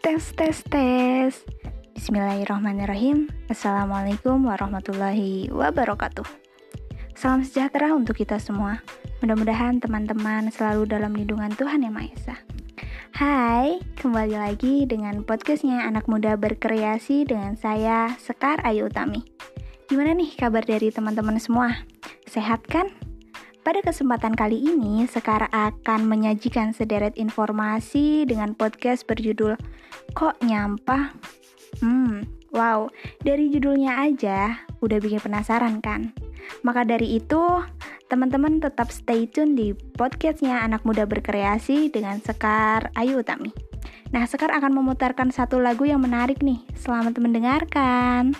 tes tes tes. Bismillahirrahmanirrahim. Assalamualaikum warahmatullahi wabarakatuh. Salam sejahtera untuk kita semua. Mudah-mudahan teman-teman selalu dalam lindungan Tuhan Yang Maha Esa. Hai, kembali lagi dengan podcastnya Anak Muda Berkreasi dengan saya Sekar Ayu Utami. Gimana nih kabar dari teman-teman semua? Sehat kan? Pada kesempatan kali ini, Sekar akan menyajikan sederet informasi dengan podcast berjudul Kok Nyampah? Hmm, wow, dari judulnya aja udah bikin penasaran kan? Maka dari itu, teman-teman tetap stay tune di podcastnya Anak Muda Berkreasi dengan Sekar Ayu Utami. Nah, Sekar akan memutarkan satu lagu yang menarik nih. Selamat mendengarkan.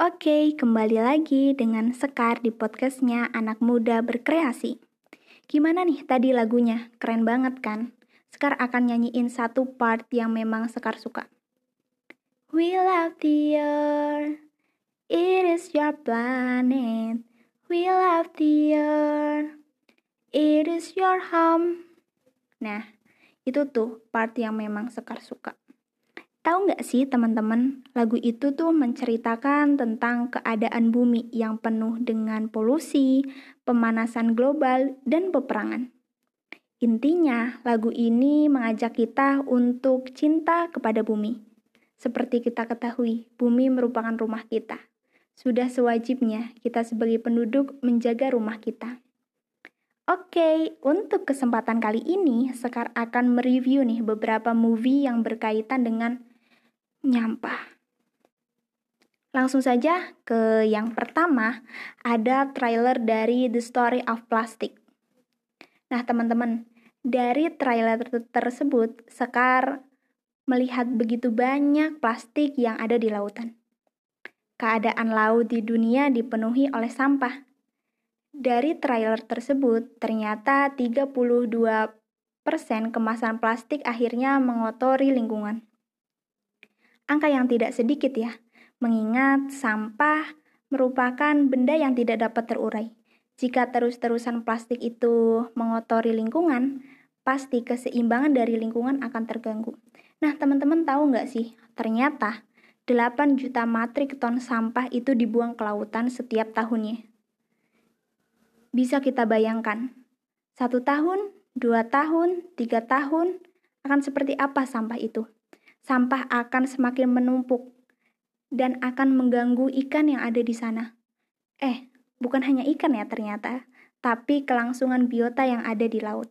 Oke, kembali lagi dengan Sekar di podcastnya Anak Muda Berkreasi. Gimana nih tadi lagunya? Keren banget kan? Sekar akan nyanyiin satu part yang memang Sekar suka. We love the earth, it is your planet. We love the earth, it is your home. Nah, itu tuh part yang memang Sekar suka. Tahu nggak sih teman-teman, lagu itu tuh menceritakan tentang keadaan bumi yang penuh dengan polusi, pemanasan global, dan peperangan. Intinya, lagu ini mengajak kita untuk cinta kepada bumi. Seperti kita ketahui, bumi merupakan rumah kita. Sudah sewajibnya kita sebagai penduduk menjaga rumah kita. Oke, untuk kesempatan kali ini, Sekar akan mereview nih beberapa movie yang berkaitan dengan nyampah. Langsung saja ke yang pertama, ada trailer dari The Story of Plastic. Nah, teman-teman, dari trailer tersebut, Sekar melihat begitu banyak plastik yang ada di lautan. Keadaan laut di dunia dipenuhi oleh sampah. Dari trailer tersebut, ternyata 32% kemasan plastik akhirnya mengotori lingkungan. Angka yang tidak sedikit ya, mengingat sampah merupakan benda yang tidak dapat terurai. Jika terus-terusan plastik itu mengotori lingkungan, pasti keseimbangan dari lingkungan akan terganggu. Nah, teman-teman tahu nggak sih, ternyata 8 juta matrik ton sampah itu dibuang ke lautan setiap tahunnya. Bisa kita bayangkan, satu tahun, dua tahun, tiga tahun, akan seperti apa sampah itu? Sampah akan semakin menumpuk dan akan mengganggu ikan yang ada di sana. Eh, bukan hanya ikan ya ternyata, tapi kelangsungan biota yang ada di laut.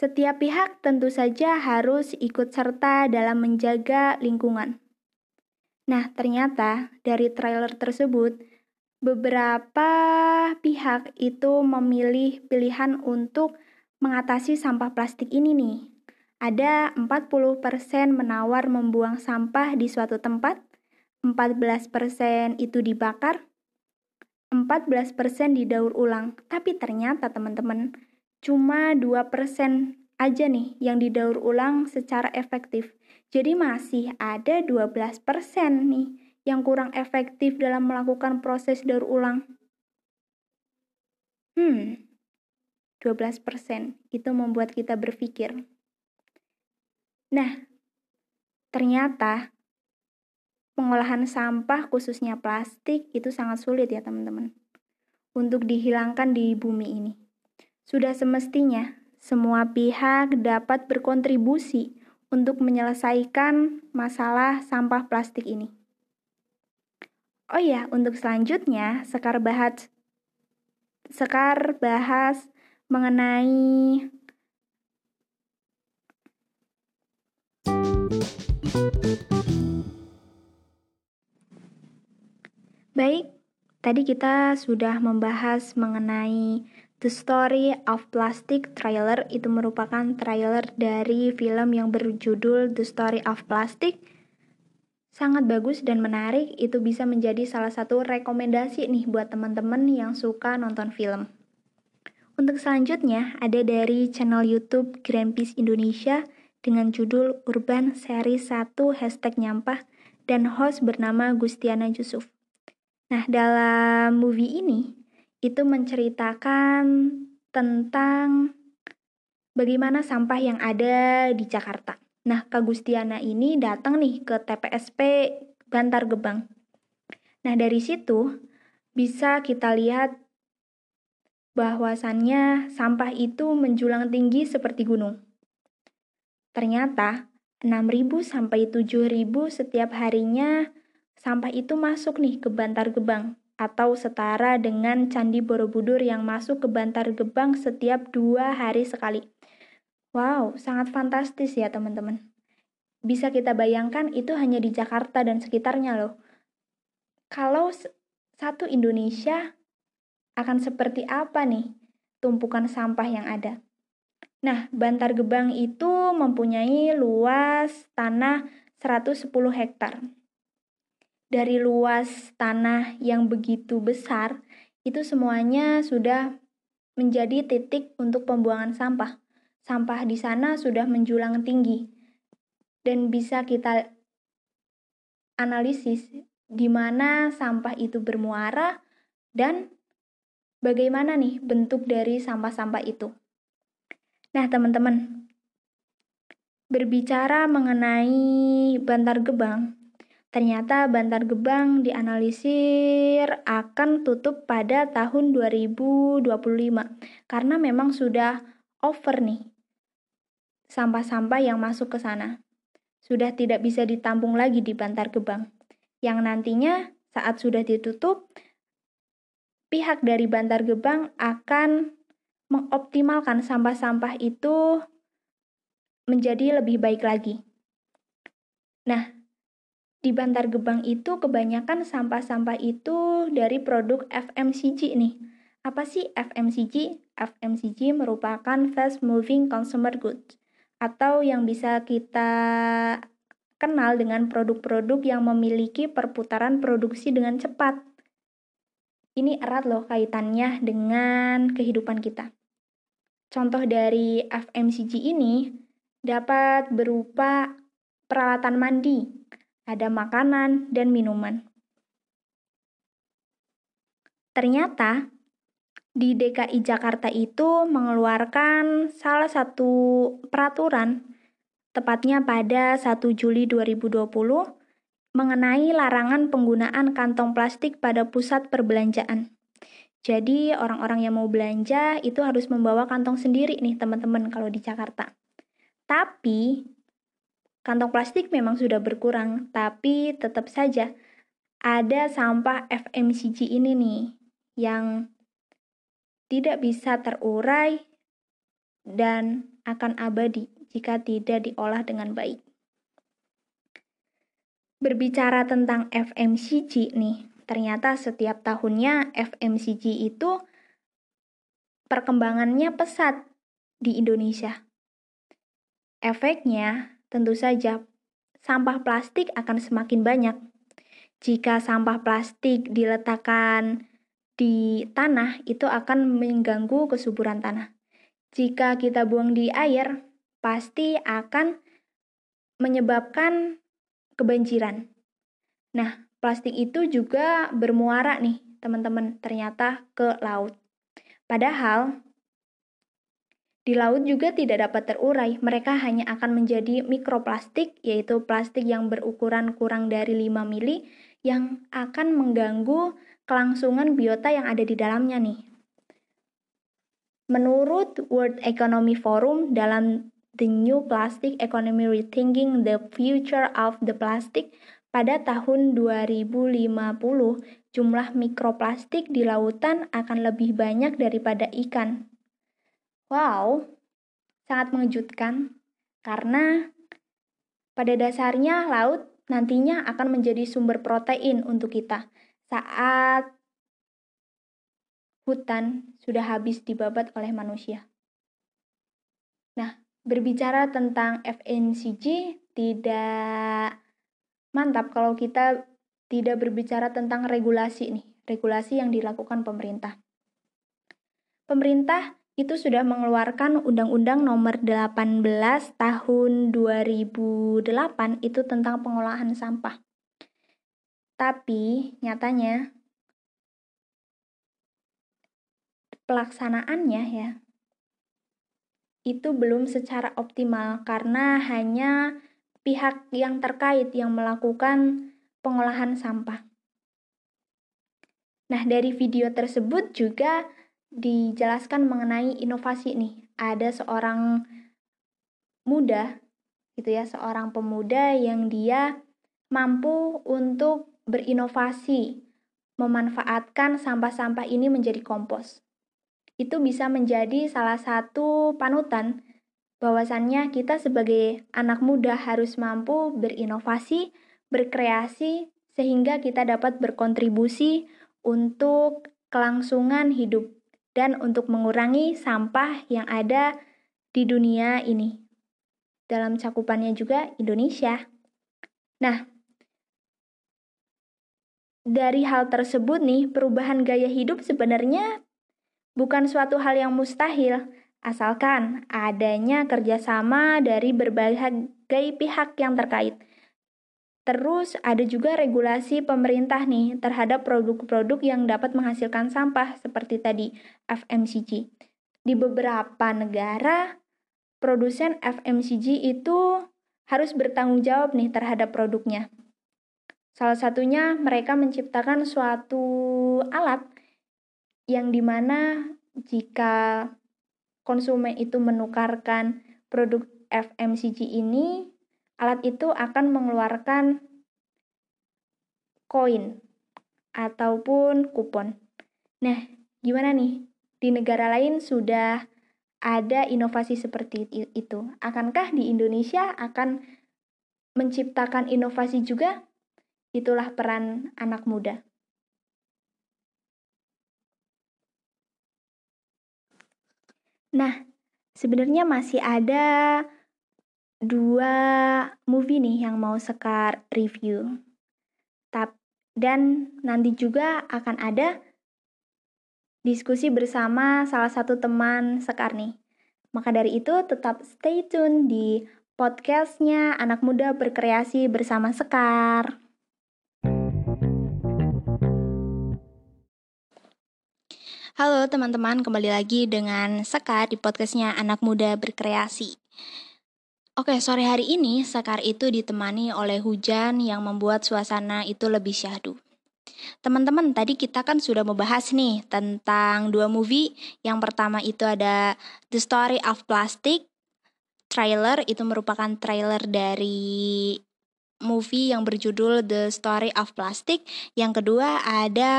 Setiap pihak tentu saja harus ikut serta dalam menjaga lingkungan. Nah, ternyata dari trailer tersebut, beberapa pihak itu memilih pilihan untuk mengatasi sampah plastik ini nih ada 40% menawar membuang sampah di suatu tempat, 14% itu dibakar, 14% didaur ulang. Tapi ternyata teman-teman, cuma 2% aja nih yang didaur ulang secara efektif. Jadi masih ada 12% nih yang kurang efektif dalam melakukan proses daur ulang? Hmm, 12% itu membuat kita berpikir. Nah, ternyata pengolahan sampah khususnya plastik itu sangat sulit ya teman-teman untuk dihilangkan di bumi ini. Sudah semestinya semua pihak dapat berkontribusi untuk menyelesaikan masalah sampah plastik ini. Oh ya, untuk selanjutnya Sekar bahas Sekar bahas mengenai Baik, tadi kita sudah membahas mengenai The Story of Plastic trailer itu merupakan trailer dari film yang berjudul The Story of Plastic. Sangat bagus dan menarik, itu bisa menjadi salah satu rekomendasi nih buat teman-teman yang suka nonton film. Untuk selanjutnya ada dari channel YouTube Greenpeace Indonesia dengan judul Urban Seri 1 Hashtag Nyampah dan host bernama Gustiana Yusuf. Nah, dalam movie ini itu menceritakan tentang bagaimana sampah yang ada di Jakarta. Nah, Kak Gustiana ini datang nih ke TPSP Bantar Gebang. Nah, dari situ bisa kita lihat bahwasannya sampah itu menjulang tinggi seperti gunung. Ternyata 6.000 sampai 7.000 setiap harinya sampah itu masuk nih ke Bantar Gebang atau setara dengan Candi Borobudur yang masuk ke Bantar Gebang setiap dua hari sekali. Wow, sangat fantastis ya teman-teman. Bisa kita bayangkan itu hanya di Jakarta dan sekitarnya loh. Kalau satu Indonesia akan seperti apa nih tumpukan sampah yang ada? Nah, Bantar Gebang itu mempunyai luas tanah 110 hektar dari luas tanah yang begitu besar, itu semuanya sudah menjadi titik untuk pembuangan sampah. Sampah di sana sudah menjulang tinggi dan bisa kita analisis di mana sampah itu bermuara dan bagaimana nih bentuk dari sampah-sampah itu. Nah, teman-teman, berbicara mengenai Bantar Gebang, Ternyata Bantar Gebang dianalisir akan tutup pada tahun 2025 karena memang sudah over nih sampah-sampah yang masuk ke sana. Sudah tidak bisa ditampung lagi di Bantar Gebang. Yang nantinya saat sudah ditutup, pihak dari Bantar Gebang akan mengoptimalkan sampah-sampah itu menjadi lebih baik lagi. Nah, di Bantar Gebang itu kebanyakan sampah-sampah itu dari produk FMCG nih. Apa sih FMCG? FMCG merupakan fast moving consumer goods atau yang bisa kita kenal dengan produk-produk yang memiliki perputaran produksi dengan cepat. Ini erat loh kaitannya dengan kehidupan kita. Contoh dari FMCG ini dapat berupa peralatan mandi, ada makanan dan minuman. Ternyata di DKI Jakarta itu mengeluarkan salah satu peraturan tepatnya pada 1 Juli 2020 mengenai larangan penggunaan kantong plastik pada pusat perbelanjaan. Jadi orang-orang yang mau belanja itu harus membawa kantong sendiri nih teman-teman kalau di Jakarta. Tapi Kantong plastik memang sudah berkurang, tapi tetap saja ada sampah FMCG ini nih yang tidak bisa terurai dan akan abadi jika tidak diolah dengan baik. Berbicara tentang FMCG nih, ternyata setiap tahunnya FMCG itu perkembangannya pesat di Indonesia. Efeknya Tentu saja, sampah plastik akan semakin banyak. Jika sampah plastik diletakkan di tanah, itu akan mengganggu kesuburan tanah. Jika kita buang di air, pasti akan menyebabkan kebanjiran. Nah, plastik itu juga bermuara nih, teman-teman, ternyata ke laut. Padahal di laut juga tidak dapat terurai, mereka hanya akan menjadi mikroplastik, yaitu plastik yang berukuran kurang dari 5 mili yang akan mengganggu kelangsungan biota yang ada di dalamnya nih. Menurut World Economic Forum dalam The New Plastic Economy Rethinking the Future of the Plastic pada tahun 2050, jumlah mikroplastik di lautan akan lebih banyak daripada ikan. Wow, sangat mengejutkan karena pada dasarnya laut nantinya akan menjadi sumber protein untuk kita saat hutan sudah habis dibabat oleh manusia. Nah, berbicara tentang FNCG tidak mantap kalau kita tidak berbicara tentang regulasi nih, regulasi yang dilakukan pemerintah. Pemerintah itu sudah mengeluarkan Undang-Undang Nomor 18 Tahun 2008 itu tentang pengolahan sampah. Tapi nyatanya pelaksanaannya ya itu belum secara optimal karena hanya pihak yang terkait yang melakukan pengolahan sampah. Nah, dari video tersebut juga dijelaskan mengenai inovasi nih. Ada seorang muda gitu ya, seorang pemuda yang dia mampu untuk berinovasi memanfaatkan sampah-sampah ini menjadi kompos. Itu bisa menjadi salah satu panutan bahwasannya kita sebagai anak muda harus mampu berinovasi, berkreasi sehingga kita dapat berkontribusi untuk kelangsungan hidup dan untuk mengurangi sampah yang ada di dunia ini. Dalam cakupannya juga Indonesia. Nah, dari hal tersebut nih, perubahan gaya hidup sebenarnya bukan suatu hal yang mustahil, asalkan adanya kerjasama dari berbagai pihak yang terkait. Terus ada juga regulasi pemerintah nih terhadap produk-produk yang dapat menghasilkan sampah seperti tadi FMCG. Di beberapa negara produsen FMCG itu harus bertanggung jawab nih terhadap produknya. Salah satunya mereka menciptakan suatu alat yang di mana jika konsumen itu menukarkan produk FMCG ini alat itu akan mengeluarkan koin ataupun kupon. Nah, gimana nih? Di negara lain sudah ada inovasi seperti itu. Akankah di Indonesia akan menciptakan inovasi juga? Itulah peran anak muda. Nah, sebenarnya masih ada dua movie nih yang mau Sekar review. Tap, dan nanti juga akan ada diskusi bersama salah satu teman Sekar nih. Maka dari itu tetap stay tune di podcastnya Anak Muda Berkreasi bersama Sekar. Halo teman-teman, kembali lagi dengan Sekar di podcastnya Anak Muda Berkreasi. Oke, sore hari ini Sekar itu ditemani oleh hujan yang membuat suasana itu lebih syahdu. Teman-teman, tadi kita kan sudah membahas nih tentang dua movie. Yang pertama itu ada The Story of Plastic. Trailer itu merupakan trailer dari movie yang berjudul The Story of Plastic. Yang kedua ada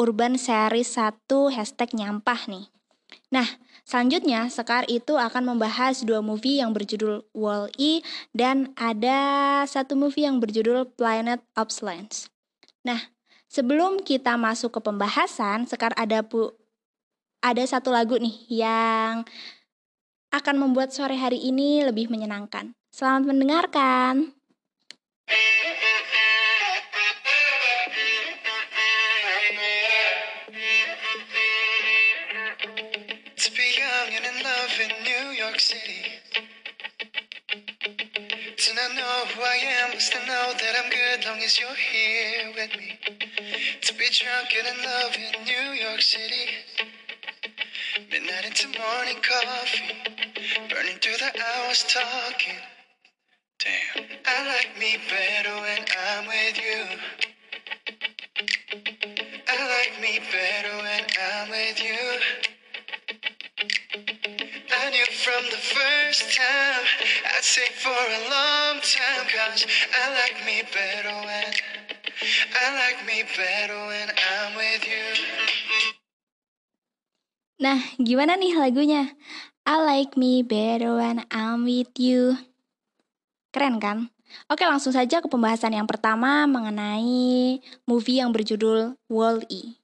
Urban Series 1 hashtag nyampah nih. Nah, Selanjutnya, Sekar itu akan membahas dua movie yang berjudul Wall-E dan ada satu movie yang berjudul Planet of Lands. Nah, sebelum kita masuk ke pembahasan, Sekar ada pu ada satu lagu nih yang akan membuat sore hari ini lebih menyenangkan. Selamat mendengarkan. Not know who I am, but still know that I'm good long as you're here with me. To be drunk and in love in New York City. Midnight into morning coffee, burning through the hours talking. Damn, I like me better when I'm with you. I like me better when I'm with you. Knew from the first time I'd say for a long time Cause I like me better when I like me better when I'm with you Nah, gimana nih lagunya? I like me better when I'm with you. Keren kan? Oke, langsung saja ke pembahasan yang pertama mengenai movie yang berjudul Wall-E.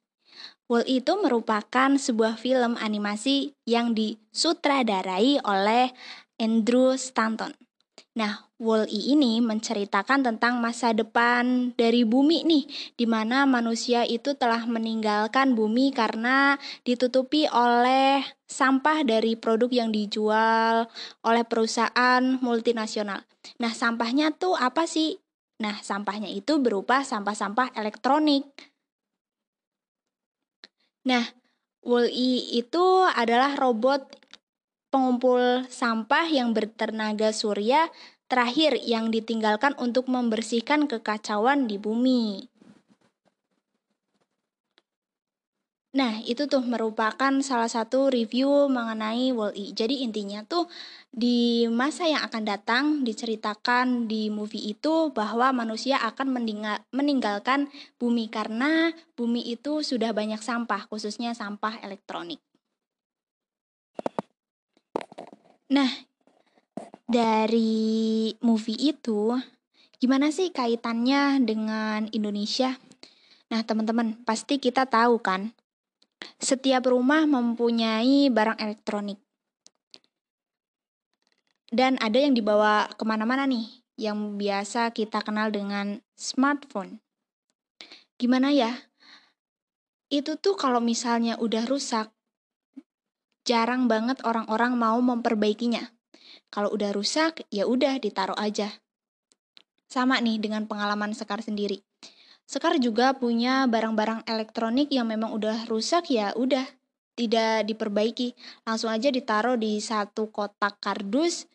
Wall-E itu merupakan sebuah film animasi yang disutradarai oleh Andrew Stanton. Nah, Wall-E ini menceritakan tentang masa depan dari bumi nih, di mana manusia itu telah meninggalkan bumi karena ditutupi oleh sampah dari produk yang dijual oleh perusahaan multinasional. Nah, sampahnya tuh apa sih? Nah, sampahnya itu berupa sampah-sampah elektronik. Nah, Wall-E itu adalah robot pengumpul sampah yang bertenaga surya terakhir yang ditinggalkan untuk membersihkan kekacauan di bumi. Nah, itu tuh merupakan salah satu review mengenai Wall-E. Jadi intinya tuh di masa yang akan datang diceritakan di movie itu bahwa manusia akan meninggalkan bumi karena bumi itu sudah banyak sampah, khususnya sampah elektronik. Nah, dari movie itu, gimana sih kaitannya dengan Indonesia? Nah, teman-teman, pasti kita tahu kan, setiap rumah mempunyai barang elektronik. Dan ada yang dibawa ke mana-mana nih, yang biasa kita kenal dengan smartphone. Gimana ya? Itu tuh kalau misalnya udah rusak, jarang banget orang-orang mau memperbaikinya. Kalau udah rusak, ya udah ditaruh aja. Sama nih dengan pengalaman Sekar sendiri. Sekar juga punya barang-barang elektronik yang memang udah rusak ya udah tidak diperbaiki. Langsung aja ditaruh di satu kotak kardus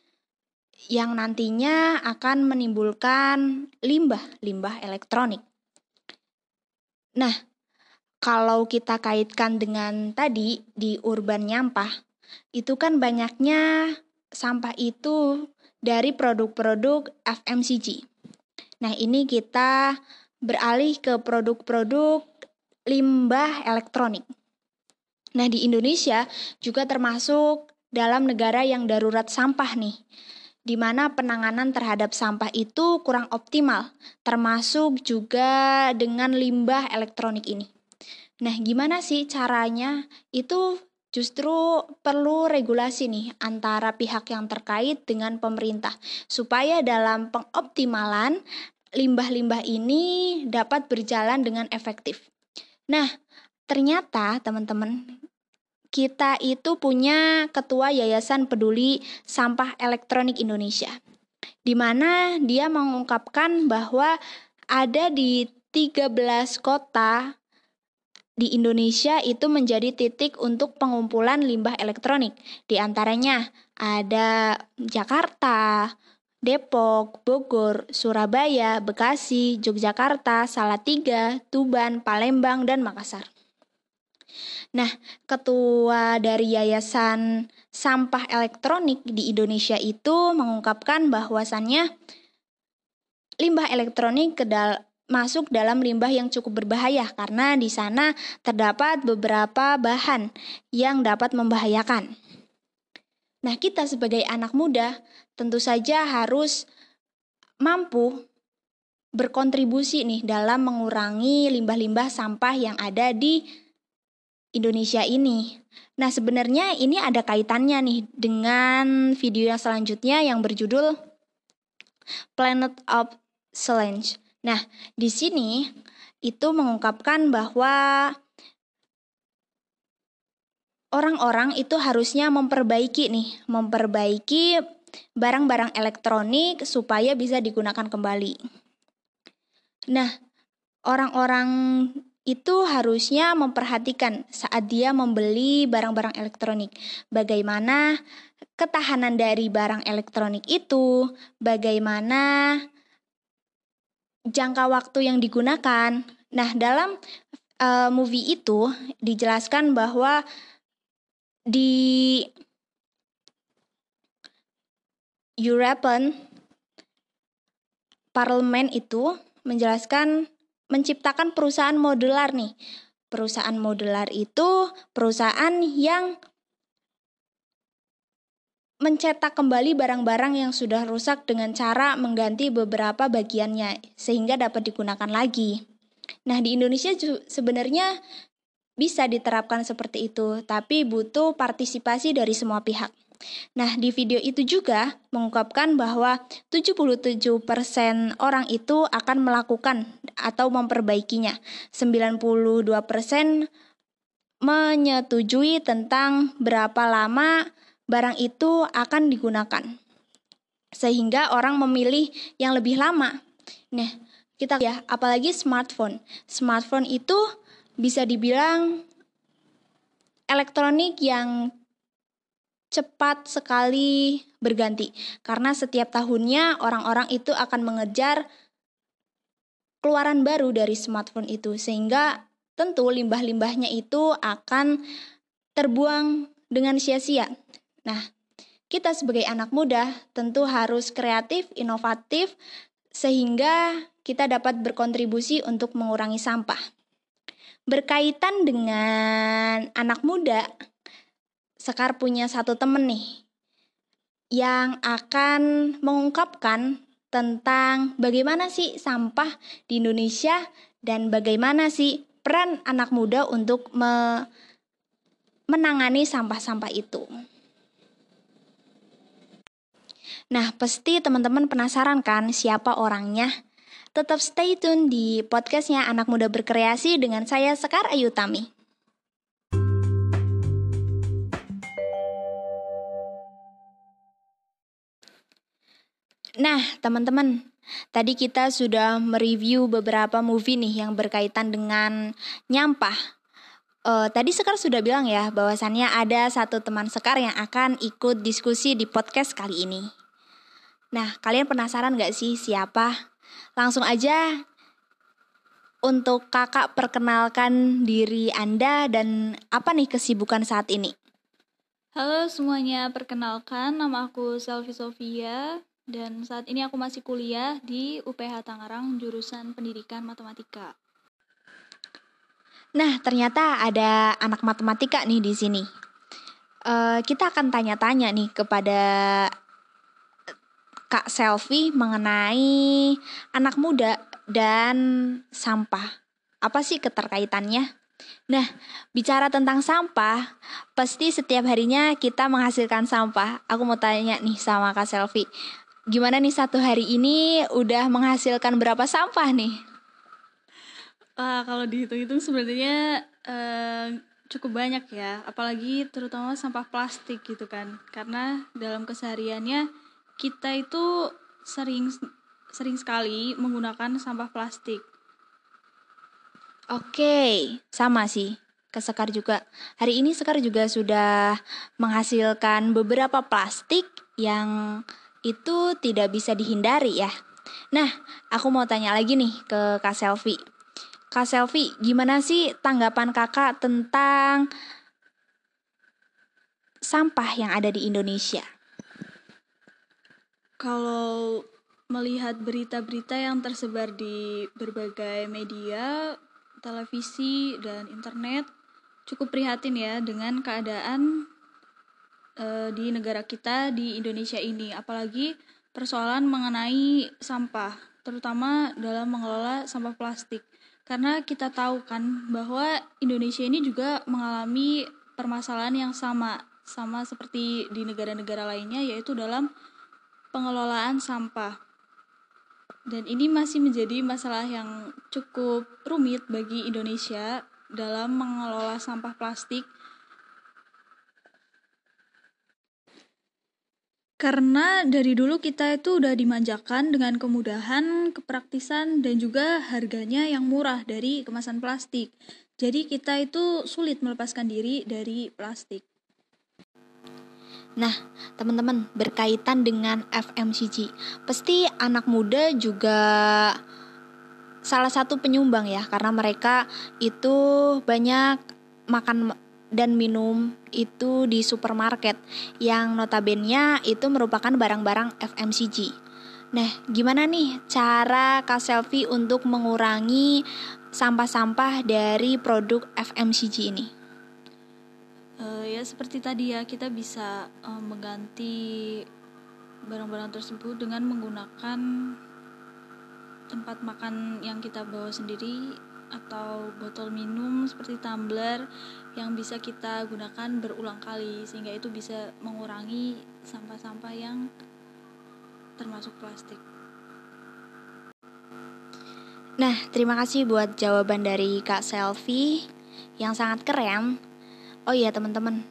yang nantinya akan menimbulkan limbah, limbah elektronik. Nah, kalau kita kaitkan dengan tadi di urban nyampah, itu kan banyaknya sampah itu dari produk-produk FMCG. Nah, ini kita beralih ke produk-produk limbah elektronik. Nah, di Indonesia juga termasuk dalam negara yang darurat sampah nih, di mana penanganan terhadap sampah itu kurang optimal, termasuk juga dengan limbah elektronik ini. Nah, gimana sih caranya? Itu justru perlu regulasi nih antara pihak yang terkait dengan pemerintah supaya dalam pengoptimalan limbah-limbah ini dapat berjalan dengan efektif. Nah, ternyata teman-teman kita itu punya ketua Yayasan Peduli Sampah Elektronik Indonesia. Di mana dia mengungkapkan bahwa ada di 13 kota di Indonesia itu menjadi titik untuk pengumpulan limbah elektronik. Di antaranya ada Jakarta, Depok, Bogor, Surabaya, Bekasi, Yogyakarta, Salatiga, Tuban, Palembang, dan Makassar. Nah, ketua dari Yayasan Sampah Elektronik di Indonesia itu mengungkapkan bahwasannya limbah elektronik ke masuk dalam limbah yang cukup berbahaya karena di sana terdapat beberapa bahan yang dapat membahayakan. Nah, kita sebagai anak muda tentu saja harus mampu berkontribusi nih dalam mengurangi limbah-limbah sampah yang ada di Indonesia ini. Nah, sebenarnya ini ada kaitannya nih dengan video yang selanjutnya yang berjudul Planet of Challenge. Nah, di sini itu mengungkapkan bahwa orang-orang itu harusnya memperbaiki nih, memperbaiki barang-barang elektronik supaya bisa digunakan kembali. Nah, orang-orang itu harusnya memperhatikan saat dia membeli barang-barang elektronik. Bagaimana ketahanan dari barang elektronik itu, bagaimana jangka waktu yang digunakan. Nah, dalam uh, movie itu dijelaskan bahwa di European Parlemen itu menjelaskan menciptakan perusahaan modular nih. Perusahaan modular itu perusahaan yang mencetak kembali barang-barang yang sudah rusak dengan cara mengganti beberapa bagiannya sehingga dapat digunakan lagi. Nah, di Indonesia sebenarnya bisa diterapkan seperti itu, tapi butuh partisipasi dari semua pihak. Nah, di video itu juga mengungkapkan bahwa 77% orang itu akan melakukan atau memperbaikinya. 92% menyetujui tentang berapa lama barang itu akan digunakan. Sehingga orang memilih yang lebih lama. Nah, kita ya, apalagi smartphone. Smartphone itu bisa dibilang elektronik yang cepat sekali berganti karena setiap tahunnya orang-orang itu akan mengejar keluaran baru dari smartphone itu sehingga tentu limbah-limbahnya itu akan terbuang dengan sia-sia. Nah, kita sebagai anak muda tentu harus kreatif, inovatif sehingga kita dapat berkontribusi untuk mengurangi sampah. Berkaitan dengan anak muda, Sekar punya satu temen nih yang akan mengungkapkan tentang bagaimana sih sampah di Indonesia dan bagaimana sih peran anak muda untuk me menangani sampah-sampah itu. Nah, pasti teman-teman penasaran kan siapa orangnya? Tetap stay tune di podcastnya Anak Muda Berkreasi dengan saya Sekar Ayutami. Nah, teman-teman, tadi kita sudah mereview beberapa movie nih yang berkaitan dengan nyampah. Uh, tadi Sekar sudah bilang ya bahwasannya ada satu teman Sekar yang akan ikut diskusi di podcast kali ini. Nah, kalian penasaran gak sih siapa? Langsung aja untuk kakak perkenalkan diri Anda dan apa nih kesibukan saat ini? Halo semuanya, perkenalkan nama aku Selvi Sofia dan saat ini aku masih kuliah di UPH Tangerang jurusan Pendidikan Matematika. Nah, ternyata ada anak matematika nih di sini. Uh, kita akan tanya-tanya nih kepada Kak Selvi mengenai anak muda dan sampah. Apa sih keterkaitannya? Nah, bicara tentang sampah, pasti setiap harinya kita menghasilkan sampah. Aku mau tanya nih sama Kak Selvi, Gimana nih satu hari ini udah menghasilkan berapa sampah nih? Wah, kalau dihitung-hitung sebenarnya uh, cukup banyak ya, apalagi terutama sampah plastik gitu kan. Karena dalam kesehariannya kita itu sering sering sekali menggunakan sampah plastik. Oke, sama sih ke Sekar juga. Hari ini Sekar juga sudah menghasilkan beberapa plastik yang itu tidak bisa dihindari ya. Nah, aku mau tanya lagi nih ke Kak Selvi. Kak Selvi, gimana sih tanggapan kakak tentang sampah yang ada di Indonesia? Kalau melihat berita-berita yang tersebar di berbagai media, televisi, dan internet, cukup prihatin ya dengan keadaan uh, di negara kita di Indonesia ini. Apalagi persoalan mengenai sampah terutama dalam mengelola sampah plastik. Karena kita tahu kan bahwa Indonesia ini juga mengalami permasalahan yang sama sama seperti di negara-negara lainnya yaitu dalam pengelolaan sampah dan ini masih menjadi masalah yang cukup rumit bagi Indonesia dalam mengelola sampah plastik Karena dari dulu kita itu udah dimanjakan dengan kemudahan, kepraktisan, dan juga harganya yang murah dari kemasan plastik. Jadi kita itu sulit melepaskan diri dari plastik. Nah, teman-teman, berkaitan dengan FMCG, pasti anak muda juga salah satu penyumbang ya, karena mereka itu banyak makan dan minum itu di supermarket yang notabene itu merupakan barang-barang FMCG. Nah, gimana nih cara Kak Selfie untuk mengurangi sampah-sampah dari produk FMCG ini? Uh, ya seperti tadi ya kita bisa uh, mengganti barang-barang tersebut dengan menggunakan tempat makan yang kita bawa sendiri atau botol minum seperti tumbler yang bisa kita gunakan berulang kali sehingga itu bisa mengurangi sampah-sampah yang termasuk plastik. Nah, terima kasih buat jawaban dari Kak Selfie yang sangat keren. Oh iya teman-teman,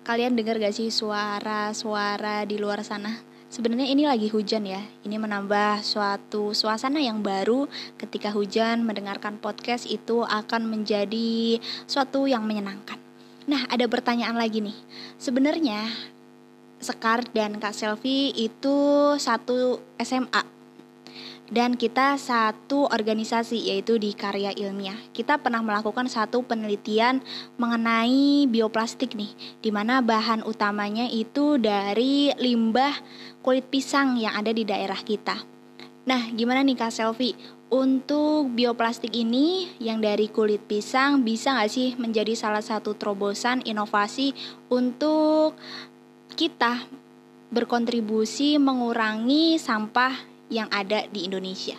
kalian dengar gak sih suara-suara di luar sana? Sebenarnya ini lagi hujan ya. Ini menambah suatu suasana yang baru ketika hujan mendengarkan podcast itu akan menjadi suatu yang menyenangkan. Nah, ada pertanyaan lagi nih. Sebenarnya Sekar dan Kak Selvi itu satu SMA dan kita satu organisasi yaitu di karya ilmiah. Kita pernah melakukan satu penelitian mengenai bioplastik nih, di mana bahan utamanya itu dari limbah kulit pisang yang ada di daerah kita. Nah, gimana nih Kak Selvi? Untuk bioplastik ini yang dari kulit pisang bisa nggak sih menjadi salah satu terobosan inovasi untuk kita berkontribusi mengurangi sampah yang ada di Indonesia?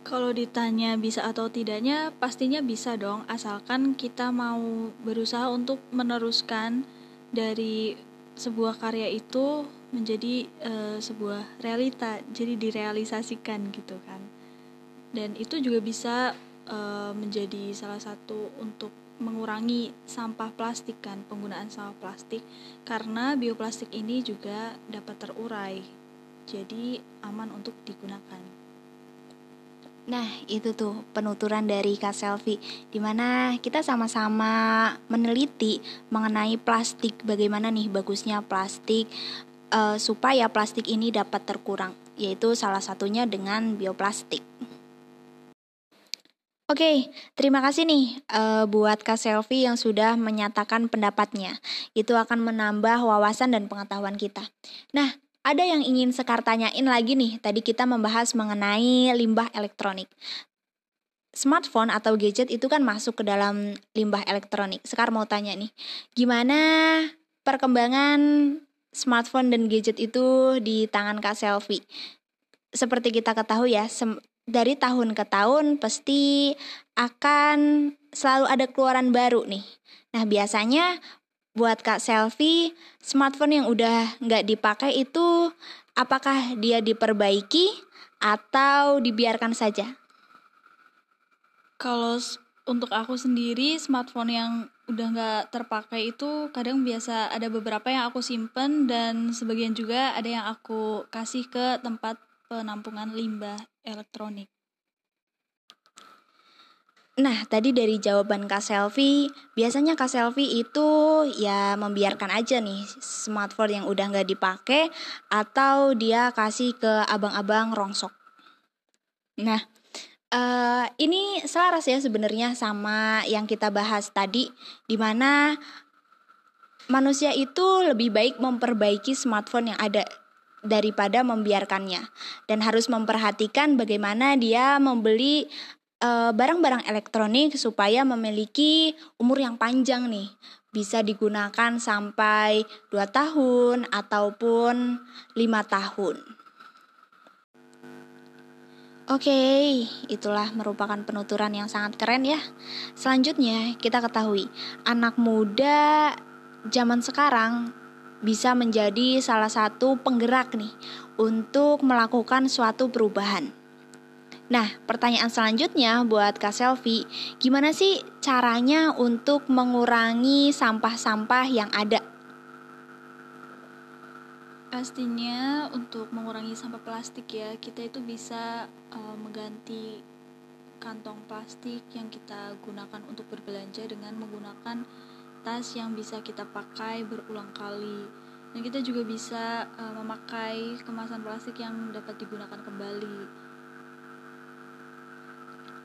Kalau ditanya bisa atau tidaknya, pastinya bisa dong, asalkan kita mau berusaha untuk meneruskan dari sebuah karya itu menjadi uh, sebuah realita, jadi direalisasikan gitu kan. Dan itu juga bisa uh, menjadi salah satu untuk mengurangi sampah plastik kan, penggunaan sampah plastik karena bioplastik ini juga dapat terurai jadi aman untuk digunakan. Nah, itu tuh penuturan dari Kak Selvi Di mana kita sama-sama meneliti mengenai plastik Bagaimana nih bagusnya plastik uh, Supaya plastik ini dapat terkurang Yaitu salah satunya dengan bioplastik Oke, terima kasih nih uh, buat Kak Selvi yang sudah menyatakan pendapatnya. Itu akan menambah wawasan dan pengetahuan kita. Nah, ada yang ingin Sekar tanyain lagi nih, tadi kita membahas mengenai limbah elektronik. Smartphone atau gadget itu kan masuk ke dalam limbah elektronik. Sekar mau tanya nih, gimana perkembangan smartphone dan gadget itu di tangan Kak Selfie? Seperti kita ketahui ya, dari tahun ke tahun pasti akan selalu ada keluaran baru nih. Nah, biasanya buat Kak Selfie, smartphone yang udah nggak dipakai itu apakah dia diperbaiki atau dibiarkan saja? Kalau untuk aku sendiri, smartphone yang udah nggak terpakai itu kadang biasa ada beberapa yang aku simpen dan sebagian juga ada yang aku kasih ke tempat penampungan limbah elektronik. Nah, tadi dari jawaban Kak Selfie, biasanya Kak Selfie itu ya membiarkan aja nih smartphone yang udah nggak dipakai atau dia kasih ke abang-abang rongsok. Nah, uh, ini selaras ya sebenarnya sama yang kita bahas tadi, di mana manusia itu lebih baik memperbaiki smartphone yang ada daripada membiarkannya dan harus memperhatikan bagaimana dia membeli barang-barang uh, elektronik supaya memiliki umur yang panjang nih. Bisa digunakan sampai 2 tahun ataupun 5 tahun. Oke, okay, itulah merupakan penuturan yang sangat keren ya. Selanjutnya, kita ketahui anak muda zaman sekarang bisa menjadi salah satu penggerak nih untuk melakukan suatu perubahan. Nah, pertanyaan selanjutnya buat Kak Selvi, gimana sih caranya untuk mengurangi sampah-sampah yang ada? Pastinya untuk mengurangi sampah plastik ya, kita itu bisa uh, mengganti kantong plastik yang kita gunakan untuk berbelanja dengan menggunakan tas yang bisa kita pakai berulang kali. Dan kita juga bisa uh, memakai kemasan plastik yang dapat digunakan kembali.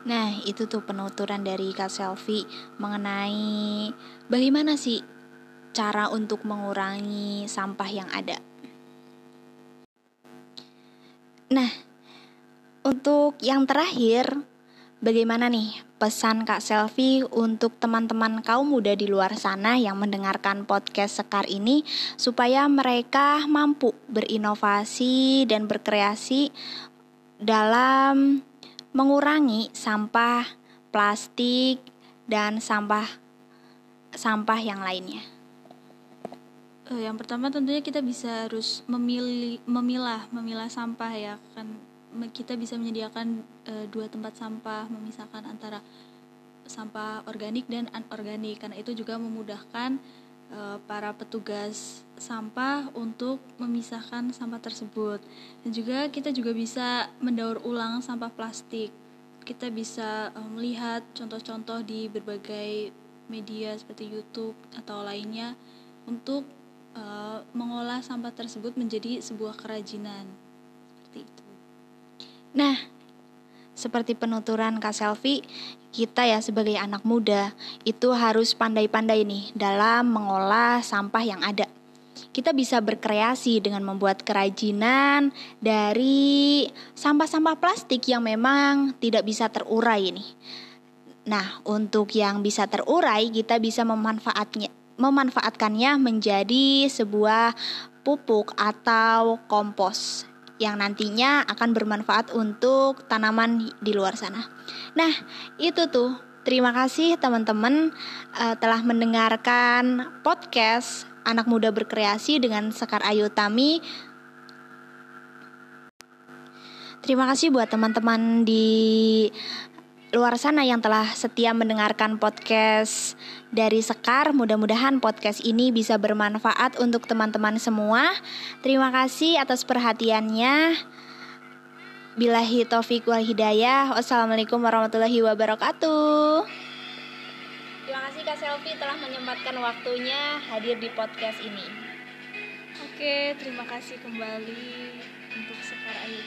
Nah, itu tuh penuturan dari Kak Selfie mengenai bagaimana sih cara untuk mengurangi sampah yang ada. Nah, untuk yang terakhir, bagaimana nih pesan Kak Selvi untuk teman-teman kaum muda di luar sana yang mendengarkan podcast Sekar ini supaya mereka mampu berinovasi dan berkreasi dalam mengurangi sampah plastik dan sampah sampah yang lainnya. Uh, yang pertama tentunya kita bisa harus memilih memilah memilah sampah ya kan kita bisa menyediakan uh, dua tempat sampah memisahkan antara sampah organik dan anorganik karena itu juga memudahkan uh, para petugas sampah untuk memisahkan sampah tersebut. Dan juga kita juga bisa mendaur ulang sampah plastik. Kita bisa uh, melihat contoh-contoh di berbagai media seperti YouTube atau lainnya untuk uh, mengolah sampah tersebut menjadi sebuah kerajinan. Seperti itu. Nah, seperti penuturan Kak Selvi, kita ya sebagai anak muda itu harus pandai-pandai nih dalam mengolah sampah yang ada. Kita bisa berkreasi dengan membuat kerajinan dari sampah-sampah plastik yang memang tidak bisa terurai nih. Nah, untuk yang bisa terurai, kita bisa memanfaatnya memanfaatkannya menjadi sebuah pupuk atau kompos yang nantinya akan bermanfaat untuk tanaman di luar sana. Nah, itu tuh. Terima kasih teman-teman uh, telah mendengarkan podcast Anak Muda Berkreasi dengan Sekar Ayu Tami. Terima kasih buat teman-teman di luar sana yang telah setia mendengarkan podcast dari Sekar. Mudah-mudahan podcast ini bisa bermanfaat untuk teman-teman semua. Terima kasih atas perhatiannya. Bilahi taufik wal hidayah. Wassalamualaikum warahmatullahi wabarakatuh. Terima kasih Kak Selvi telah menyempatkan waktunya hadir di podcast ini. Oke, terima kasih kembali untuk Sekar Ayu.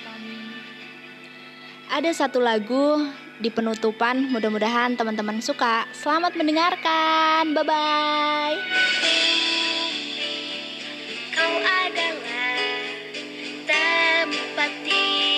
Ada satu lagu di penutupan. Mudah-mudahan teman-teman suka. Selamat mendengarkan. Bye bye. Rahman